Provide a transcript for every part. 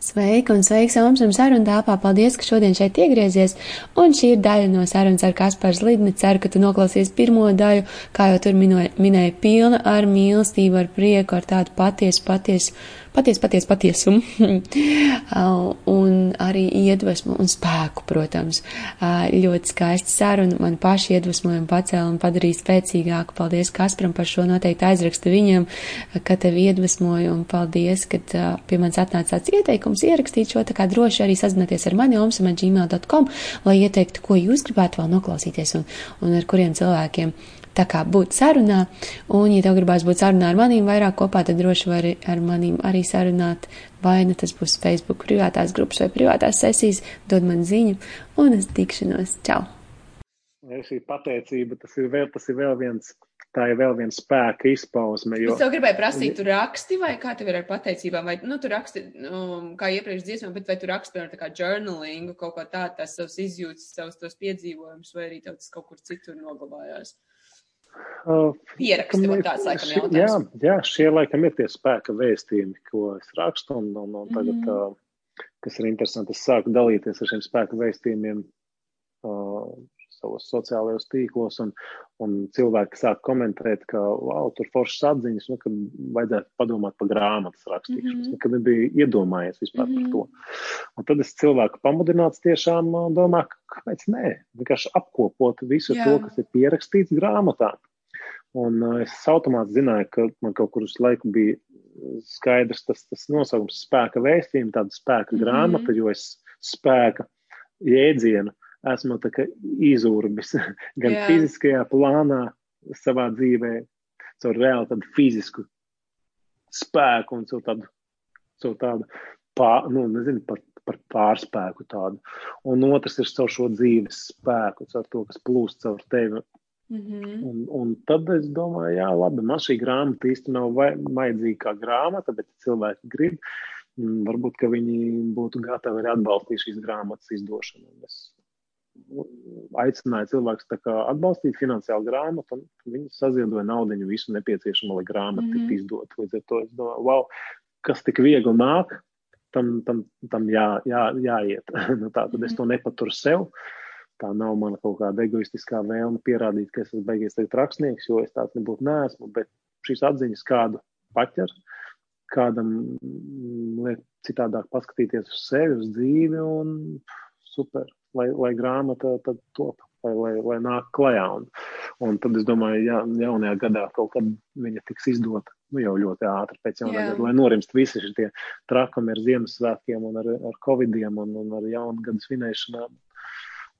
Sveika un sveiks Omsam sarunu tāpā. Paldies, ka šodien šeit iegriezies. Un šī ir daļa no sarunas ar Kaspars Lidni. Ceru, ka tu noklausies pirmo daļu, kā jau tur minēja, minēja pilna ar mīlestību, ar prieku, ar tādu patiesu, patiesu patiesu, patiesu patiesumu un arī iedvesmu un spēku, protams. Ļoti skaista saruna, man paši iedvesmoja un pacēla un padarīja spēcīgāku. Paldies Kasparam par šo noteikti aizrakstu viņam, ka tev iedvesmoja un paldies, ka pie manis atnāca tāds ieteikums ierakstīt šo, tā kā droši arī sazināties ar mani omsama.gmail.com, lai ieteiktu, ko jūs gribētu vēl noklausīties un, un ar kuriem cilvēkiem tā kā būt sarunā, un, ja tev gribās būt sarunā ar manīm vairāk kopā, tad droši vari ar manīm arī sarunāt, vai nu tas būs Facebook privātās grupas vai privātās sesijas, dod man ziņu, un es tikšanos. Čau! Ja šī pateicība, tas ir vēl, tas ir vēl viens tā ir vēl viena spēka izpausme. Jo... Es tev gribēju prasīt, tu raksti vai kā tev ir ar pateicībām, vai, nu, tu raksti, nu, kā iepriekš dziesmā, bet vai tu raksti, piemēram, tā kā journalingu, kaut kā tā, tās savas izjūtas, savus tos piedzīvojumus, vai arī tev tas kaut kur citur noglabājās? Uh, Pieraksti, man tāds laikam jautājums. Jā, jā, šie laikam ir tie spēka vēstījumi, ko es rakstu, un, un, un tagad, mm. uh, kas ir interesanti, es sāku dalīties ar šiem spēka vēstījumiem uh, savos sociālajos tīklos, un, un cilvēki sāk komentēt, ka, wow, tur foršas atziņas, nu, ka vajadzētu padomāt par grāmatas rakstīšanu. Mm -hmm. Nekad nebija iedomājies vispār mm -hmm. par to. Un tad es cilvēku pamudināts tiešām domā, kāpēc nē, vienkārši apkopot visu Jā. to, kas ir pierakstīts grāmatā. Un uh, es automāti zināju, ka man kaut kur uz laiku bija skaidrs tas, tas nosaukums spēka vēstījumi, tāda spēka mm -hmm. grāmata, jo es spēka jēdzienu esmu izurbis gan Jā. fiziskajā plānā, savā dzīvē, caur reāli tādu fizisku spēku un caur tādu, caur tādu pār, nu, nezinu, par, par pārspēku tādu. Un otrs ir caur šo dzīves spēku, caur to, kas plūst caur tevi. Mm -hmm. un, un tad es domāju, jā, labi, man šī grāmata īsti nav vajadzīga kā grāmata, bet cilvēki grib. Varbūt, ka viņi būtu gatavi arī atbalstīt šīs grāmatas izdošanu. Es aicināja cilvēks atbalstīt finansiālu grāmatu, un viņi saziedoja naudu visu nepieciešamo, lai grāmata mm -hmm. tiktu izdota. Līdz ar to es domāju, wow, kas tik viegli nāk, tam, tam, tam jā, jā, jāiet. nu, tā tad mm -hmm. es to nepaturu sev. Tā nav mana kaut kāda egoistiskā vēlme pierādīt, ka es esmu beigies tagad rakstnieks, jo es tāds nebūtu neesmu, bet šīs atziņas kādu paķer, kādam liek citādāk paskatīties uz sevi, uz dzīvi un super lai, lai grāmata tad top, lai, lai, lai nāk klajā. Un, un tad es domāju, ja jaunajā gadā kaut kad viņa tiks izdota. Nu, jau ļoti ātri pēc jaunā gada, lai norimst visi šie trakumi ar Ziemassvētkiem un ar, ar Covidiem un, un ar jaunu gadu svinēšanām.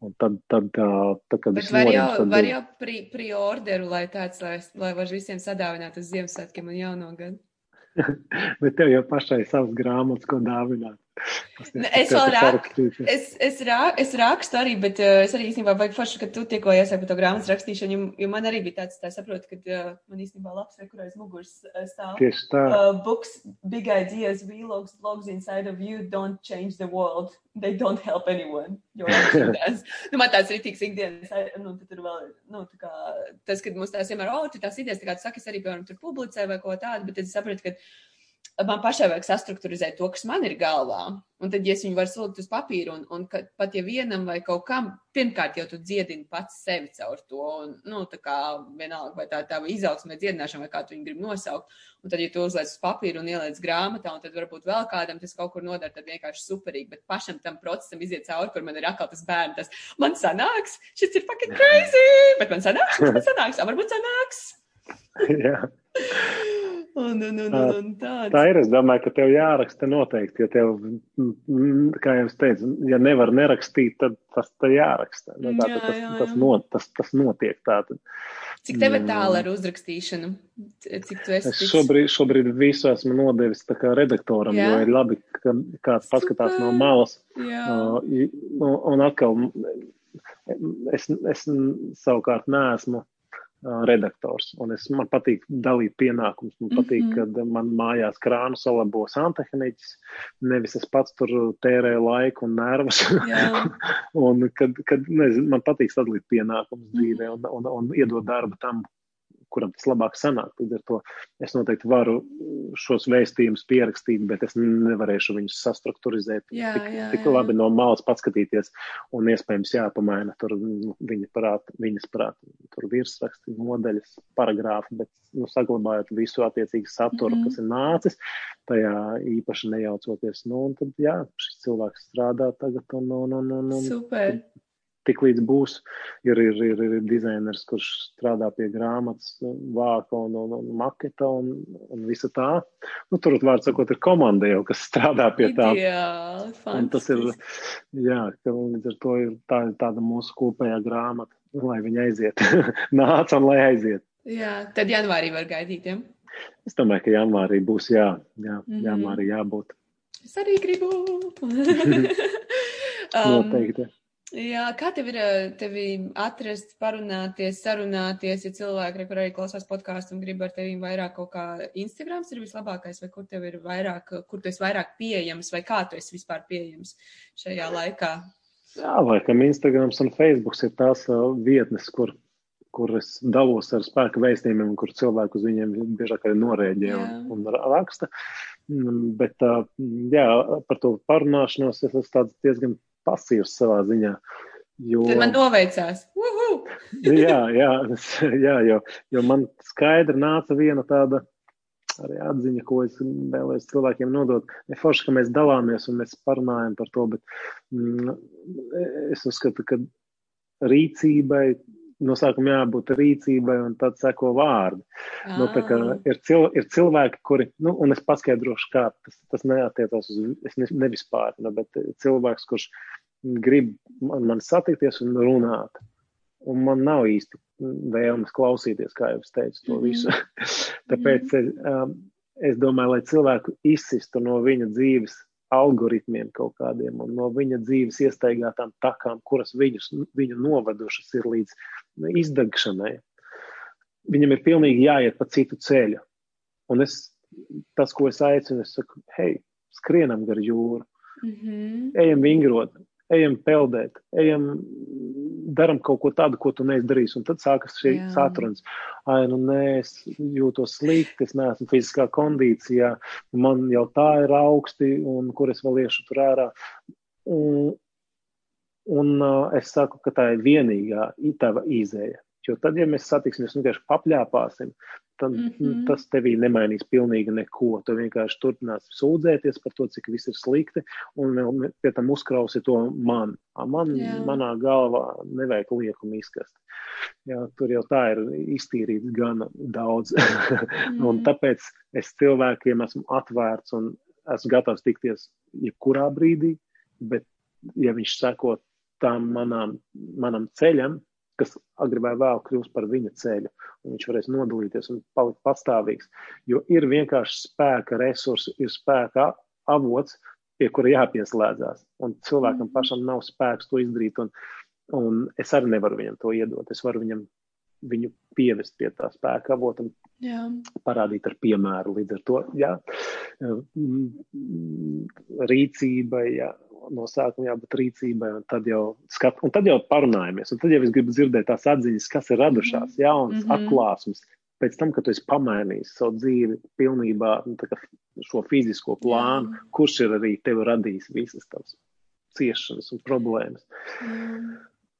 Un tad, tad, tā, tā, kad Bet var jau, tad... var jau pri, priorderu, lai tāds, lai, lai var visiem sadāvināt uz Ziemassvētkiem un jauno gadu. Bet tev jau pašai savas grāmatas, ko dāvināt. Es vēl rakstu, es, es, rā, es rakstu arī, bet uh, es arī īstenībā vajag forši, ka tu tikko iesāki par to grāmatas rakstīšanu, jo, jo man arī bija tāds, tā saprotu, ka uh, man īstenībā labs rekur aiz muguras stāv. Tieši tā. Uh, books, big ideas, vlogs, blogs inside of you don't change the world. They don't help anyone. Jo, nu, man tāds rītīgs ikdienas, nu, tur vēl, nu, tā kā, tas, kad mums tās vienmēr, o, oh, tu tās idejas, tā kā tu saki, es arī, piemēram, tur publicēju vai ko tādu, bet tad es saprotu, ka man pašai vajag sastruktūrizēt to, kas man ir galvā. Un tad, ja es viņu varu salikt uz papīra, un, un ka, pat ja vienam vai kaut kam, pirmkārt jau tu dziedini pats sevi caur to, un, nu, tā kā vienalga, vai tā tā izaugsme vai dziedināšana, vai kā tu viņu gribi nosaukt. Un tad, ja tu uzliec uz papīra un ieliec grāmatā, un tad varbūt vēl kādam tas kaut kur nodara, tad vienkārši superīgi, bet pašam tam procesam iziet cauri, kur man ir atkal tas bērns, tas man sanāks, šis ir fucking crazy, bet man sanāks, man sanāks, varbūt sanāks. Jā. Un, un, un, un, un tāds. Tā ir. Es domāju, ka tev jāraksta noteikti. Ja tev, kā jau es teicu, ja nevar nerakstīt, tad tas tā jāraksta. Nu, tā, jā, tas, jā, jā. Tas, not, tas, tas notiek tā. Tad. Cik tev ir tālu ar uzrakstīšanu? Cik tu esi? Es šobrīd, šobrīd visu esmu nodevis redaktoram, jā. jo ir labi, ka kāds paskatās Super. no malas. Jā. Uh, un atkal, es, es savukārt neesmu redaktors. Un es, man patīk dalīt pienākumus. Man patīk, mm -hmm. kad man mājās krānu salabo santehniķis. Nevis es pats tur tērēju laiku un nervus. un kad, kad nezinu, man patīk sadalīt pienākumus mm -hmm. dzīvē un, un, un iedot darbu tam, kuram tas labāk sanāk. Līdz ar to es noteikti varu šos vēstījumus pierakstīt, bet es nevarēšu viņus sastruktūrizēt Jā, tik, jā, tik jā. labi no malas paskatīties, un iespējams jāpamaina tur nu, viņa prāt, viņas prāt, tur virsraksti, nodaļas, paragrāfi, bet nu, saglabājot visu attiecīgi saturu, Mhm. kas ir nācis, tajā īpaši nejaucoties. Nu, un tad, jā, šis cilvēks strādā tagad, un, un, un, un, un Super. Tik līdz būs, ir, ir, ir, ir dizainers, kurš strādā pie grāmatas, vāka un, un, un maketa un, un visa tā. Nu, tur, vārds sakot, ir komanda jau, kas strādā pie tā. Un tas ir, jā, ka līdz ar to ir tā, tāda mūsu kopējā grāmata, lai viņa aiziet. Nāc un lai aiziet. Jā, tad janvārī var gaidīt. Ja? Es domāju, ka janvārī būs jā, jā Mhm. janvārī jābūt. Es arī gribu. um, Noteikti. Jā, kā tev ir eh, tevi atrast, parunāties, sarunāties, ja cilvēki, kur arī klausās podkāstu un grib ar tevi vairāk kaut kā Instagrams ir vislabākais, vai kur tev ir vairāk, kur tu esi vairāk pieejams, vai kā tu esi vispār pieejams šajā laikā? Jā, laikam Instagrams un Facebooks ir tās uh, vietnes, kur, kur es dalos ar spēku vēstījumiem, kur cilvēku uz viņiem biežāk arī norēģē un, Jā. un ra- raksta. Mm, Bet, uh, jā, par to parunāšanos es esmu diezgan pasīvs savā ziņā. Jo, Tad man noveicās. Jā, jā, jā jo, jo man skaidri nāca viena tāda arī atziņa, ko es vēlējos cilvēkiem nodot. Ne forši, ka mēs dalāmies un mēs parunājam par to, bet mm, es uzskatu, ka rīcībai, no sākuma jābūt rīcībai un tad seko vārdi. Nu, Ah, ir, cil, ir cilvēki, kuri, nu, un es paskaidrošu, kā tas, tas neatiecās uz, es ne, nevispārinu, bet cilvēks, kurš grib man, man satikties un runāt. Un man nav īsti vēlmes klausīties, kā jau es teicu, to visu. Tāpēc es, um, es domāju, lai cilvēku izsistu no viņa dzīves algoritmiem kaut kādiem un no viņa dzīves iestaigātām takām, kuras viņus, viņu novedušas ir līdz izdegšanai. Viņam ir pilnīgi jāiet pa citu ceļu. Un es, tas, ko es aicinu, es saku, hei, skrienam gar jūru, mhm. ejam vingrot, ejam peldēt, ejam, daram kaut ko tādu, ko tu neesi darījis. Un tad sākas šī Jā. satruns. Ai, nu nē, es jūtos slikti, es neesmu fiziskā kondīcijā, man jau tā ir augsti, un kur es vēl iešu tur ārā. Un, un uh, es saku, ka tā ir vienīgā tava izēja. Jo tad, ja mēs satiksimies un vienkārši papļāpāsim, tad mm. -hmm. tas tevī nemainīs pilnīgi neko. Tu vienkārši turpināsi sūdzēties par to, cik viss ir slikti, un vēl pie tam uzkrausi to man. A, Man, Jā. manā galvā nevajag liekumu izkast. Jā, tur jau tā ir iztīrīts gan daudz. un Mhm. tāpēc es cilvēkiem esmu atvērts un esmu gatavs tikties jebkurā brīdī, bet ja viņš seko tam manām, manam ceļam, kas agri vai vēl kļūs par viņa ceļu, un viņš varēs nodalīties un palikt pastāvīgs. Jo ir vienkārši spēka resursi, ir spēka avots, pie kura jāpieslēdzās. Un cilvēkam Mhm. pašam nav spēks to izdarīt, un, un es arī nevaru viņam to iedot. Es varu viņam viņu pievest pie tā spēka avota parādīt ar piemēru. Līdz ar to jā, mm, rīcībai, jā, no sākuma jābūt rīcībai, un tad jau, skat, un tad jau parunājamies. Un tad jau es gribu dzirdēt tās atziņas, kas ir radušās, jaunas, Mhm. mm -hmm. atklāsmes. Pēc tam, kad tu esi pamainījis savu dzīvi pilnībā, nu, tā kā šo fizisko plānu, Jā. kurš ir arī tev radījis visas tavas ciešanas un problēmas. Jā.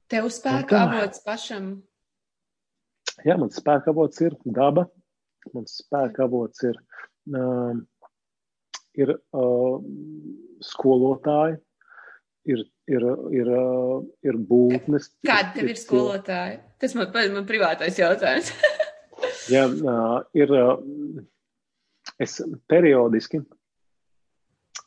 Tev spēka tā. avots pašam. Jā, mans spēka avots ir daba, mans spēka avots ir, um, ir uh, skolotāji, ir, ir, ir, uh, ir būtnes. Kāda tev ir skolotāja? Tas man, man privātais jautājums. Jā, uh, ir, uh, es periodiski,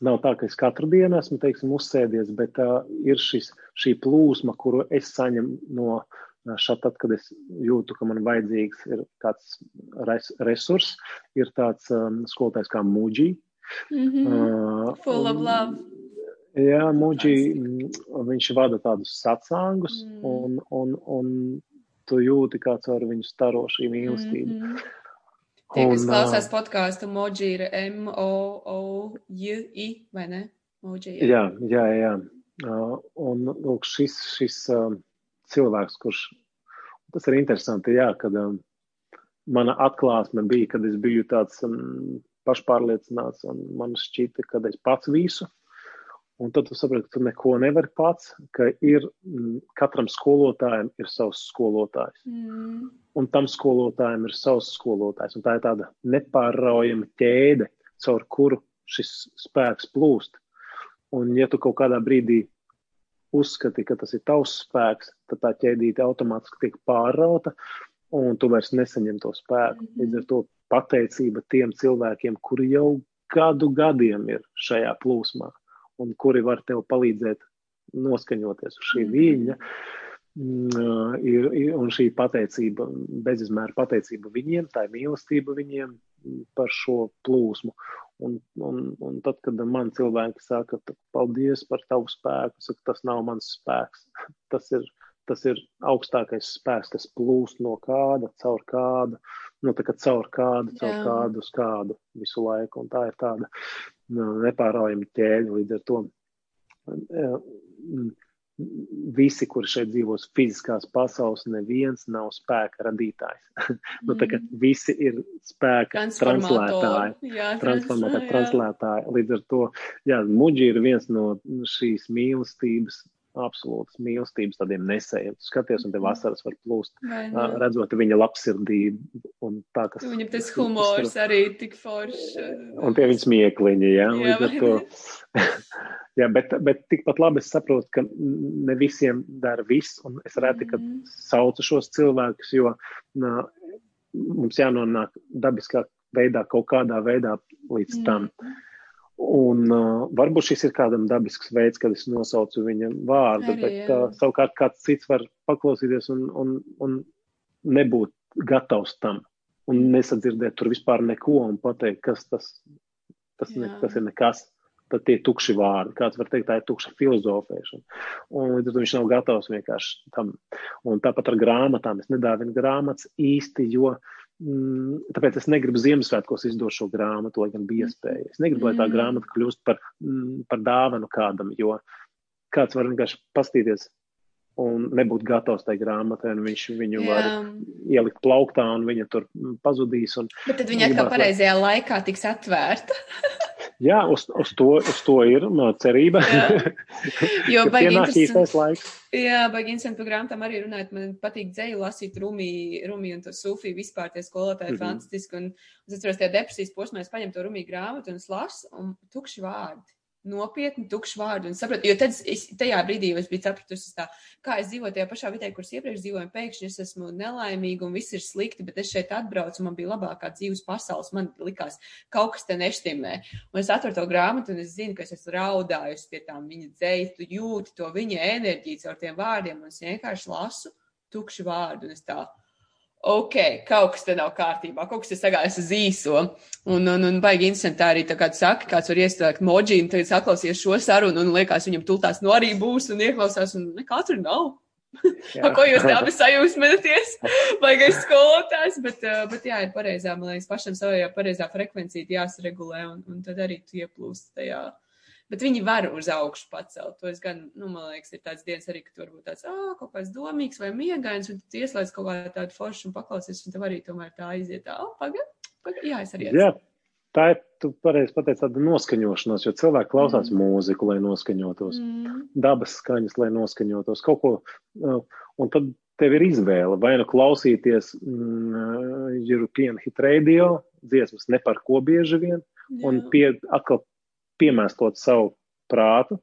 nav tā, ka es katru dienu esmu, teiksim, uzsēdies, bet uh, ir šis, šī plūsma, kuru es saņemu no uh, šā tad, kad es jūtu, ka man vajadzīgs ir kāds res, resurs, ir tāds um, skolotājs kā Muģī. mm -hmm. Uh, Full of love. Jā, Muģī, mm, viņš vada tādus sacāngus, Mm. un, un, un tu jūti, kā caur viņu staro šī mīlestība. Mm -hmm. Tie, kas Un, klausās ā, podkāstu, Moji ir M-O-O-J-I, vai ne? Moji. Jā, jā, jā. Uh, un lūk, šis, šis um, cilvēks, kurš tas ir interesanti, jā, kad um, mana atklāsme bija, kad es biju tāds um, pašpārliecināts un man šķita, ka es pats visu. Un tad tu saproti, ka tu neko nevari pats, ka ir m, katram skolotājam ir savs skolotājs. Mm. Un tam skolotājam ir savs skolotājs. Un tā ir tāda nepārraujama ķēde, caur kuru šis spēks plūst. Un ja tu kaut kādā brīdī uzskati, ka tas ir tavs spēks, tad tā ķēdīte automātiski tiek pārrauta, un tu vairs nesaņem to spēku. -hmm. Līdz ar to pateicība tiem cilvēkiem, kuri jau gadu gadiem ir šajā plūsmā un kuri var tev palīdzēt noskaņoties uz šī -hmm. viļņa. Mm, ir, ir, un šī pateicība, bezizmēra pateicība viņiem, tā ir mīlestība viņiem par šo plūsmu. Un, un, un tad, kad man cilvēki saka, paldies par tavu spēku, saka, tas nav mans spēks. Tas ir, tas ir augstākais spēks, kas plūst no kāda, caur kādu, nu, tā kā caur kādu, caur Jā. kādu uz kādu visu laiku. Un tā ir tāda nu, nepārājama ķēde līdz ar to. Visi, kuri šeit dzīvos fiziskās pasaules, neviens nav spēka radītājs. Mm. nu, tā kā mm. visi ir spēka translētāji. Jā, transformētāji, translētāji. Līdz ar to, jā, muģi ir viens no šīs mīlestības absolūtas mīlestības tādiem nesējiem. Skaties, un te vasaras var plūst, uh, redzot viņa labsirdību un tā, kas. Viņam tas humors tas, arī tik foršs. Un tie viņa smiekliņi, jā, jā līdz ar to. jā, bet, bet tikpat labi es saprotu, ka ne visiem dara viss, un es reti, ka mm. saucu šos cilvēkus, jo nā, mums jānonāk dabiskā veidā, kaut kādā veidā līdz mm. tam. Un uh, varbūt šis ir kādam dabisks veids, kad es nosaucu viņa vārdu, Arī, bet uh, savukārt kāds cits var paklausīties un, un, un nebūt gatavs tam un nesadzirdēt tur vispār neko un pateikt, kas tas, tas, ne, tas ir nekas. Tad tie tukši vārdi. Kāds var teikt, tā ir tukša filozofēšana. Un līdz ar to viņš nav gatavs vienkārši tam. Un tāpat ar grāmatām. Es nedāvinu grāmatas īsti, jo Mm, tāpēc es negribu Ziemassvētkos izdot šo grāmatu, lai gan bija iespēja. Es negribu, lai tā mm. grāmata kļūst par, mm, par dāvanu kādam, jo kāds var vienkārši pastīties un nebūt gatavs tai grāmatai, un viņš viņu Jā. var ielikt plauktā, un viņa tur pazudīs. Un, Bet tad viņa atkal pareizajā laikā tiks atvērta. Jā, uz, uz, to, uz to ir no cerība. jo baigi īstais laiks. Jā, baigi interesanti par grāmatām arī runāt. Man patīk dzēju lasīt Rumi, Rumi un to Sufiju vispār tie skolotāji mm -hmm. fantastiski. Un, un es atceros, tajā depresijas posmā es paņemu to Rumi grāmatu un es lasu un tukši vārdi nopietni, tukšu vārdu. Sapratu, jo tad es, tajā brīdī es biju sapratusi, tā, kā es dzīvoju tajā pašā vidē, kuras iepriekš dzīvoju, pēkšņi es esmu nelaimīga un viss ir slikti, bet es šeit atbraucu, man bija labākā dzīves pasaules. Man likās, kaut kas te neštimē. Un es atveru to grāmatu, un es zinu, ka es esmu raudājusi pie tām viņa dzējas, tu jūti to viņa enerģiju caur tiem vārdiem, un es vienkārši lasu tukšu vārdu. Un es tā, ok, kaut kas te nav kārtībā, kaut kas te sagājas uz īso. Un, un, un baigi interesanti tā arī, tā kā tu saki, kāds var ieslēgt moģi, un tagad saklausies šo sarunu, un liekas, viņam tultās no arī būs, un ieklausās, un nekā tur nav. ko jūs abi sajūsmēties, baigais skolotājs, bet, uh, bet jā, ir pareizā, man liekas, pašam savajā pareizā frekvencija jāsaregulē, un, un tad arī tu ieplūst tajā bet viņi var uz augšu pacelt. To es gan, nu, man liekas, ir tāds dienas arī, ka tur varbūt tāds, ah, kaut kāds domīgs vai miegains, un tu ieslēdz kaut kādu tādu foršu un paklausies, un tev arī tomēr tā aiziet, ah, pagaid, pagaid, jā, es arī. Jā. Tā ir, tu pareizi pateici, tāda noskaņošanās, jo cilvēki klausās mm. mūziku, lai noskaņotos, mm. dabas skaņas, lai noskaņotos, kaut ko, un tad tev ir izvēle, vai nu klausīties mm, European Hit Radio, dziesmas ne par ko bieži vien, Jā. un pie, atkal piemēstot savu prātu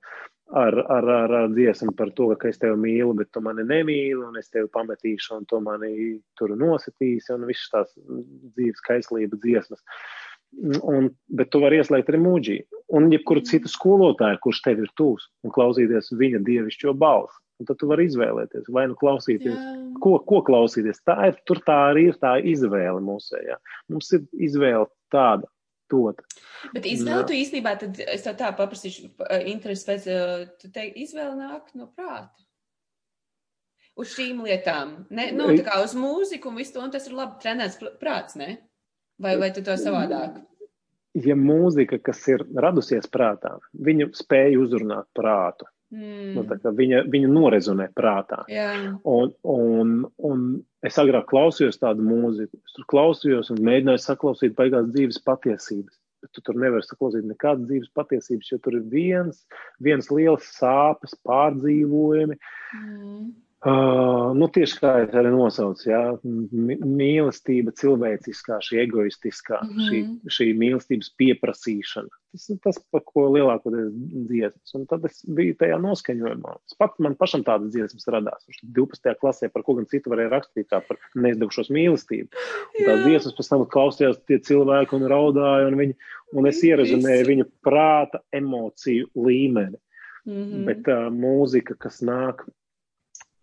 ar, ar, ar, ar dziesmu par to, ka es tevi mīlu, bet tu mani nemīli, un es tevi pametīšu, un tu mani tur nosacīsi, un visas tās dzīves kaislība dziesmas. Un, bet tu vari ieslēgt arī mūģī, un jebkuru citu skolotāju, kurš tev ir tūs, un klausīties viņa dievišķo balsi. Un tad tu vari izvēlēties, vai nu klausīties, Jā. ko, ko klausīties. Tā ir, tur tā arī ir tā izvēle mūsējā. Mums ir izvēle tāda, dot. Bet izvēle tu īstenībā, tad es tā, tā paprasīšu interesi pēc, tu teiksi, izvēle nāk no prāta. Uz šīm lietām. Ne, nu, tā kā uz mūziku un visu to, un tas ir labi trenēts prāts, ne? Vai, vai tu to savādāk? Ja mūzika, kas ir radusies prātā, viņa spēja uzrunāt prātu. Mm. Nu, viņa, viņa norezonē prātā. Yeah. Un, un, un es agrāk klausījos tādu mūziku, es tur klausījos un mēģināju saklausīt beigās dzīves patiesības. Bet tu tur nevari saklausīt nekādas dzīves patiesības, jo tur ir viens, viens liels sāpes, pārdzīvojumi. Mm. Uh, nu, tieši kā es arī nosaucu, jā, mīlestība, cilvēciskā, šī egoistiskā, mm -hmm. šī, šī mīlestības pieprasīšana. Tas ir tas, par ko lielākoties dziesmas. Un tad es biju tajā noskaņojumā. Es pat man pašam tādas dziesmas radās. 12. klasē par ko gan citu varēja rakstīt, kā par neizdevušos mīlestību. Un tās dziesmas pēc tam klausījās tie cilvēki un raudāja, un, viņi, un es ierezumēju viņu prāta emociju līmeni. Mm -hmm. Bet tā uh, mūzika, kas nāk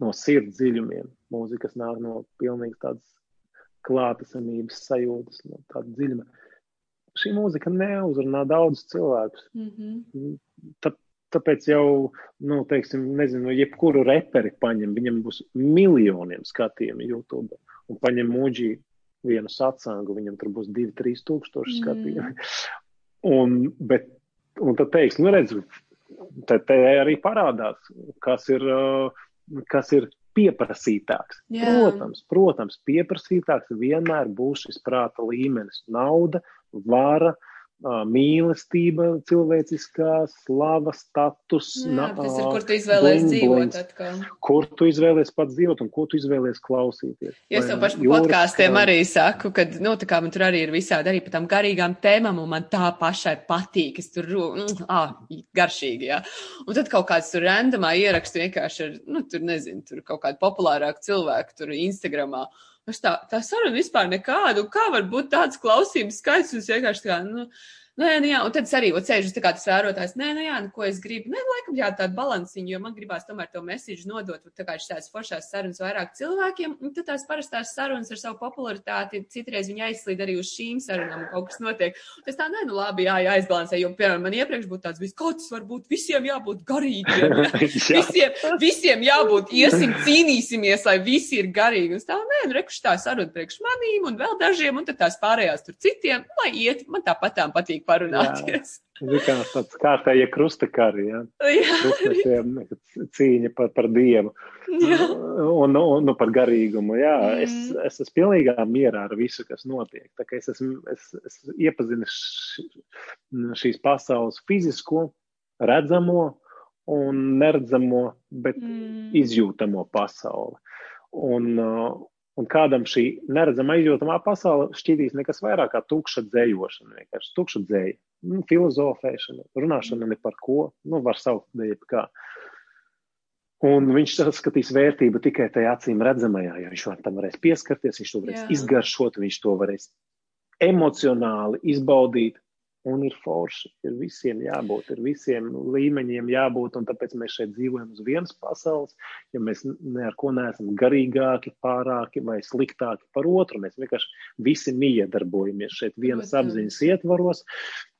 no sirds dziļumiem. Mūzika, nāk no pilnīgi tādas klātesamības sajūtas, no tāda dziļuma. Šī mūzika neuzrunā daudzus cilvēkus. Mm -hmm. Tā, tāpēc jau, nu, teiksim, nezinu, jebkuru reperi paņem, viņam būs miljoniem skatījumu YouTube un paņem mūģī vienu sacangu, viņam tur būs 2-3 tūkstoši mm. skatījumu. Un, bet, un tad teiks, nu redz, te, te arī parādās, kas ir uh, kas ir pieprasītāks. Jā. Protams, protams, pieprasītāks vienmēr būs šis prāta līmenis, nauda, vara, mīlestība, cilvēciskā slava, status. Jā, tas ir, kur tu izvēlējies dzīvot atkal. Kur tu izvēlējies pats dzīvot un ko tu izvēlējies klausīties. Ja es to pašu podkāstiem arī saku, ka, nu, tā kā man tur arī ir visādi arī par tām garīgām tēmām, un man tā pašai patīk, es tur, mm, ah, garšīgi, jā. Un tad kaut kāds tur randomā ierakstu vienkārši ar, nu, tur nezinu, tur kaut kādu populārāku cilvēku tur Instagramā. Es tā, tā saruna vispār nekādu, kā var būt tāds klausības skaits, es vienkārši tā nu, Nē, nu jā, un tad es arī sēžu tā kā tas vērotājs. Nē, nu jā, nu ko es gribu. Nē, laikam jā, tāda balansiņa, jo man gribās tomēr to mēsīšu nodot, tā kā šīs foršās sarunas vairāk cilvēkiem, un tad tās parastās sarunas ar savu popularitāti, citreiz viņi aizslīd arī uz šīm sarunām, un kaut kas notiek. Tas tā, nē, nu labi, jā, jāizbalansē, jo, piemēram, man iepriekš būtu tāds, viss kaut kas var būt, visiem jābūt garīgiem, jā. visiem, visiem jābūt, iesim, cīnīsimies, lai visi ir garīgi. Un tā, nē, nu rekuši tā saruna priekš manīm un vēl dažiem, un tad tās pārējās tur citiem, lai iet, man tāpatām patīk parunāties. Jā, kā tāds kārtējie krustakari, ja? jā. cīņa par, par dievu jā. un, un, un par garīgumu. Jā, mm. es, es esmu pilnīgā mierā ar visu, kas notiek. Tā kā es esmu, es, es iepazinu š, šīs pasaules fizisko, redzamo un neredzamo, bet mm. izjūtamo pasauli. Un, Un kādam šī neredzamā izjūtamā pasaule šķitīs nekas vairāk kā tukša dzējošana, vienkārši tukša dzēja, nu, filozofēšana, runāšana ne par ko, nu, var saukt dēļ kā. Un viņš skatīs vērtību tikai tajā acīm redzamajā, jo viņš tam varēs pieskarties, viņš to varēs Jā. izgaršot, viņš to varēs emocionāli izbaudīt, Un ir forši, ir visiem jābūt, ir visiem līmeņiem jābūt, un tāpēc mēs šeit dzīvojam uz vienas pasaules, ja mēs ne ar ko neesam garīgāki, pārāki vai sliktāki par otru. Mēs vienkārši visi miedarbojamies šeit vienas apziņas ietvaros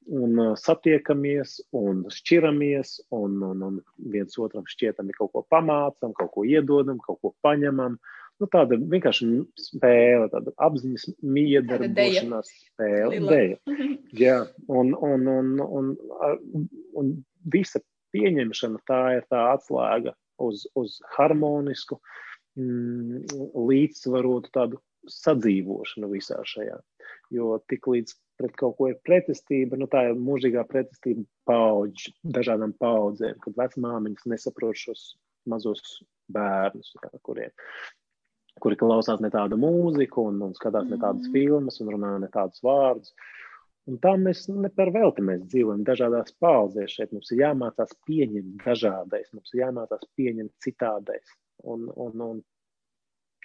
un uh, satiekamies un šķiramies un, un, un viens otram šķietami kaut ko pamācam, kaut ko iedodam, kaut ko paņemam. Uh, nu, tāda vienkārši spēle, tāda apziņas miedarbošanās spēle. Mhm. Jā, un, un, un, un, un, visa pieņemšana tā ir tā atslēga uz, uz harmonisku, mm, līdzsvarotu tādu sadzīvošanu visā šajā. Jo tik līdz pret kaut ko ir pretestība, nu tā ir mūžīgā pretestība paudžu, dažādām paudzēm, kad vecmāmiņas nesaprot šos mazos bērnus, jā, kuriem kuri klausās ne tādu mūziku un, un skatās mm. ne tādas mm. filmas un runā ne tādus vārdus. Un tā mēs ne par velti mēs dzīvojam dažādās paudzēs. Šeit mums ir jāmācās pieņemt dažādais, mums ir jāmācās pieņemt citādais. Un, un, un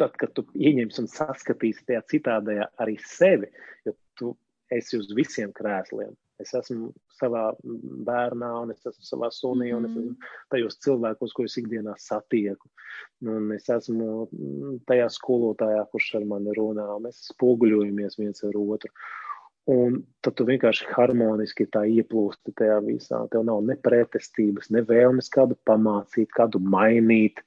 tad, kad tu ieņemsi un saskatīsi tajā citādajā arī sevi, jo tu esi uz visiem krēsliem, Es esmu savā bērnā, un es esmu savā sunī, mm. un es esmu mm. tajos cilvēkos, ko es ikdienā satieku. Un es esmu tajā skolotājā, kurš ar mani runā, un mēs spoguļojamies viens ar otru. Un tad tu vienkārši harmoniski tā ieplūsti tajā visā. Tev nav ne pretestības, ne vēlmes kādu pamācīt, kādu mainīt,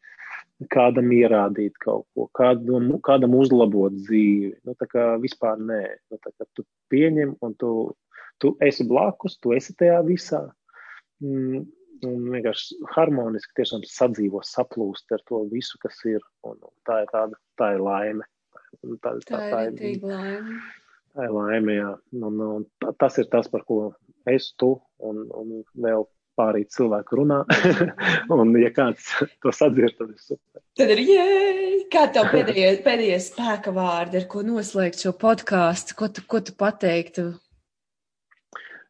kādam ierādīt kaut ko, kādam, kādam uzlabot dzīvi. Nu, tā kā vispār nē. Nu, tā kā tu pieņem un tu Tu esi blakus, tu esi tajā visā. Mm, un vienkārši harmoniski tiešām sadzīvo, saplūst ar to visu, kas ir. Un, un tā ir tāda, tā ir laime. Tā, tā, tā, tā ir tīk laime. Tā ir laime, jā. Un, un tas ir tas, par ko es, tu un, un vēl pārī cilvēku runā. un, ja kāds to sadzird, tad ir super. Tad ir jēj! Kā tev pēdējie, pēdējie spēka vārdi, ar ko noslēgt šo podkāstu? Ko tu, ko tu pateiktu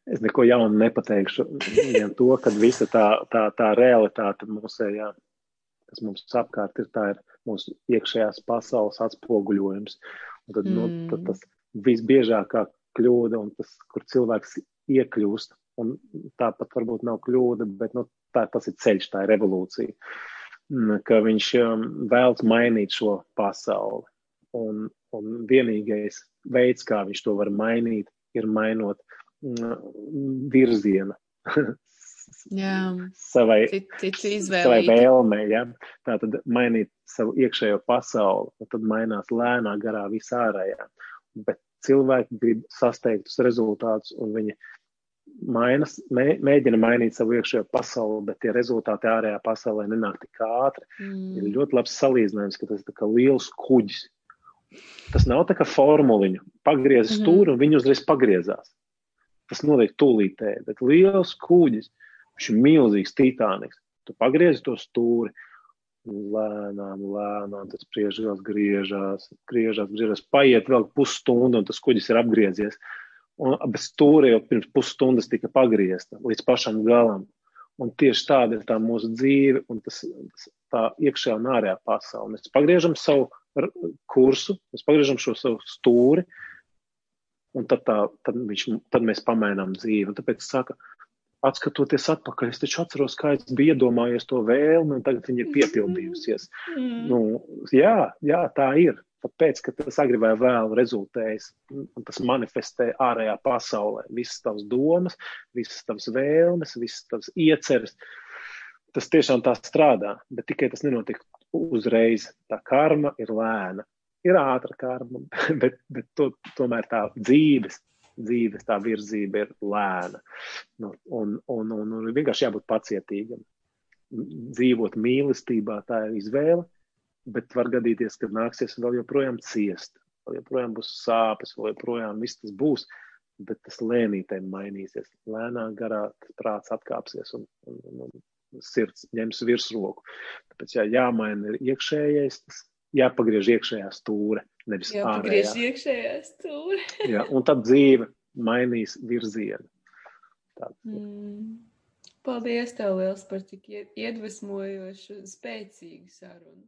Es neko jaunu nepateikšu. Vien to, ka visa tā, tā, tā realitāte mūsējā, kas mums apkārt ir, tā ir mūsu iekšējās pasaules atspoguļojums. Un tad, mm. nu, tad tas visbiežākā kļūda un tas, kur cilvēks iekļūst, un tāpat varbūt nav kļūda, bet nu, tā, tas ir ceļš, tā ir revolūcija, mm, ka viņš um, vēlas mainīt šo pasauli. Un, un vienīgais veids, kā viņš to var mainīt, ir mainot virziena. Jā, savai, savai vēlmei. Ja? Tā tad mainīt savu iekšējo pasauli, un tad mainās lēnā garā visā ārējā. Bet cilvēki grib sasteigtus rezultātus, un viņi mainas, mē, mēģina mainīt savu iekšējo pasauli, bet tie rezultāti ārējā pasaulē nenāk tik ātri. Mm. Ir ļoti labs salīdzinājums, ka tas ir liels kuģis. Tas nav tā kā formuliņu. Pagriez mm stūri, un viņi uzreiz pagriezās. Tas notiek tūlītēji, bet liels kuģis, viņš ir milzīgs titāniks. Tu pagriezi to stūri, lēnām, lēnām, tas priežās, griežās, griežās, griežās, paiet vēl pusstunda, un tas kuģis ir apgriezies. Un bez stūra jau pirms pusstundas tika pagriezta līdz pašam galam. Un tieši tāda ir tā mūsu dzīve un tas, tas tā iekšējā un ārējā pasaule. Mēs pagriežam savu kursu, mēs pagriežam šo savu stūri, un tad, tā, tad, viņš, tad mēs pamainām dzīvi. Un tāpēc saka, atskatoties atpakaļ, es taču atceros, kā es biju iedomājies to vēlmi, un tagad viņa ir piepildījusies. Mm. Nu, jā, jā, tā ir. Tāpēc, ka tas agri vai vēl rezultējas, un tas manifestē ārējā pasaulē. Visas tavas domas, visas tavas vēlmes, visas tavas ieceres. Tas tiešām tā strādā, bet tikai tas nenotiek uzreiz. Tā karma ir lēna ir ātra karma, bet, bet to, tomēr tā dzīves, dzīves tā virzība ir lēna. Nu, un, un, un, un vienkārši jābūt pacietīgam. Dzīvot mīlestībā, tā ir izvēle, bet var gadīties, ka nāksies vēl joprojām ciest, vēl joprojām būs sāpes, vēl joprojām viss tas būs, bet tas lēnītēm mainīsies. Lēnā garā prāts atkāpsies un, un, un, un sirds ņems virsroku. Tāpēc jā, jāmaina ir iekšējais, tas jāpagriež iekšējā stūre, nevis jāpagriež ārējā. iekšējā stūre. Jā, un tad dzīve mainīs virzienu. Tāds. Mm. Paldies tev liels par tik iedvesmojošu, spēcīgu sarunu.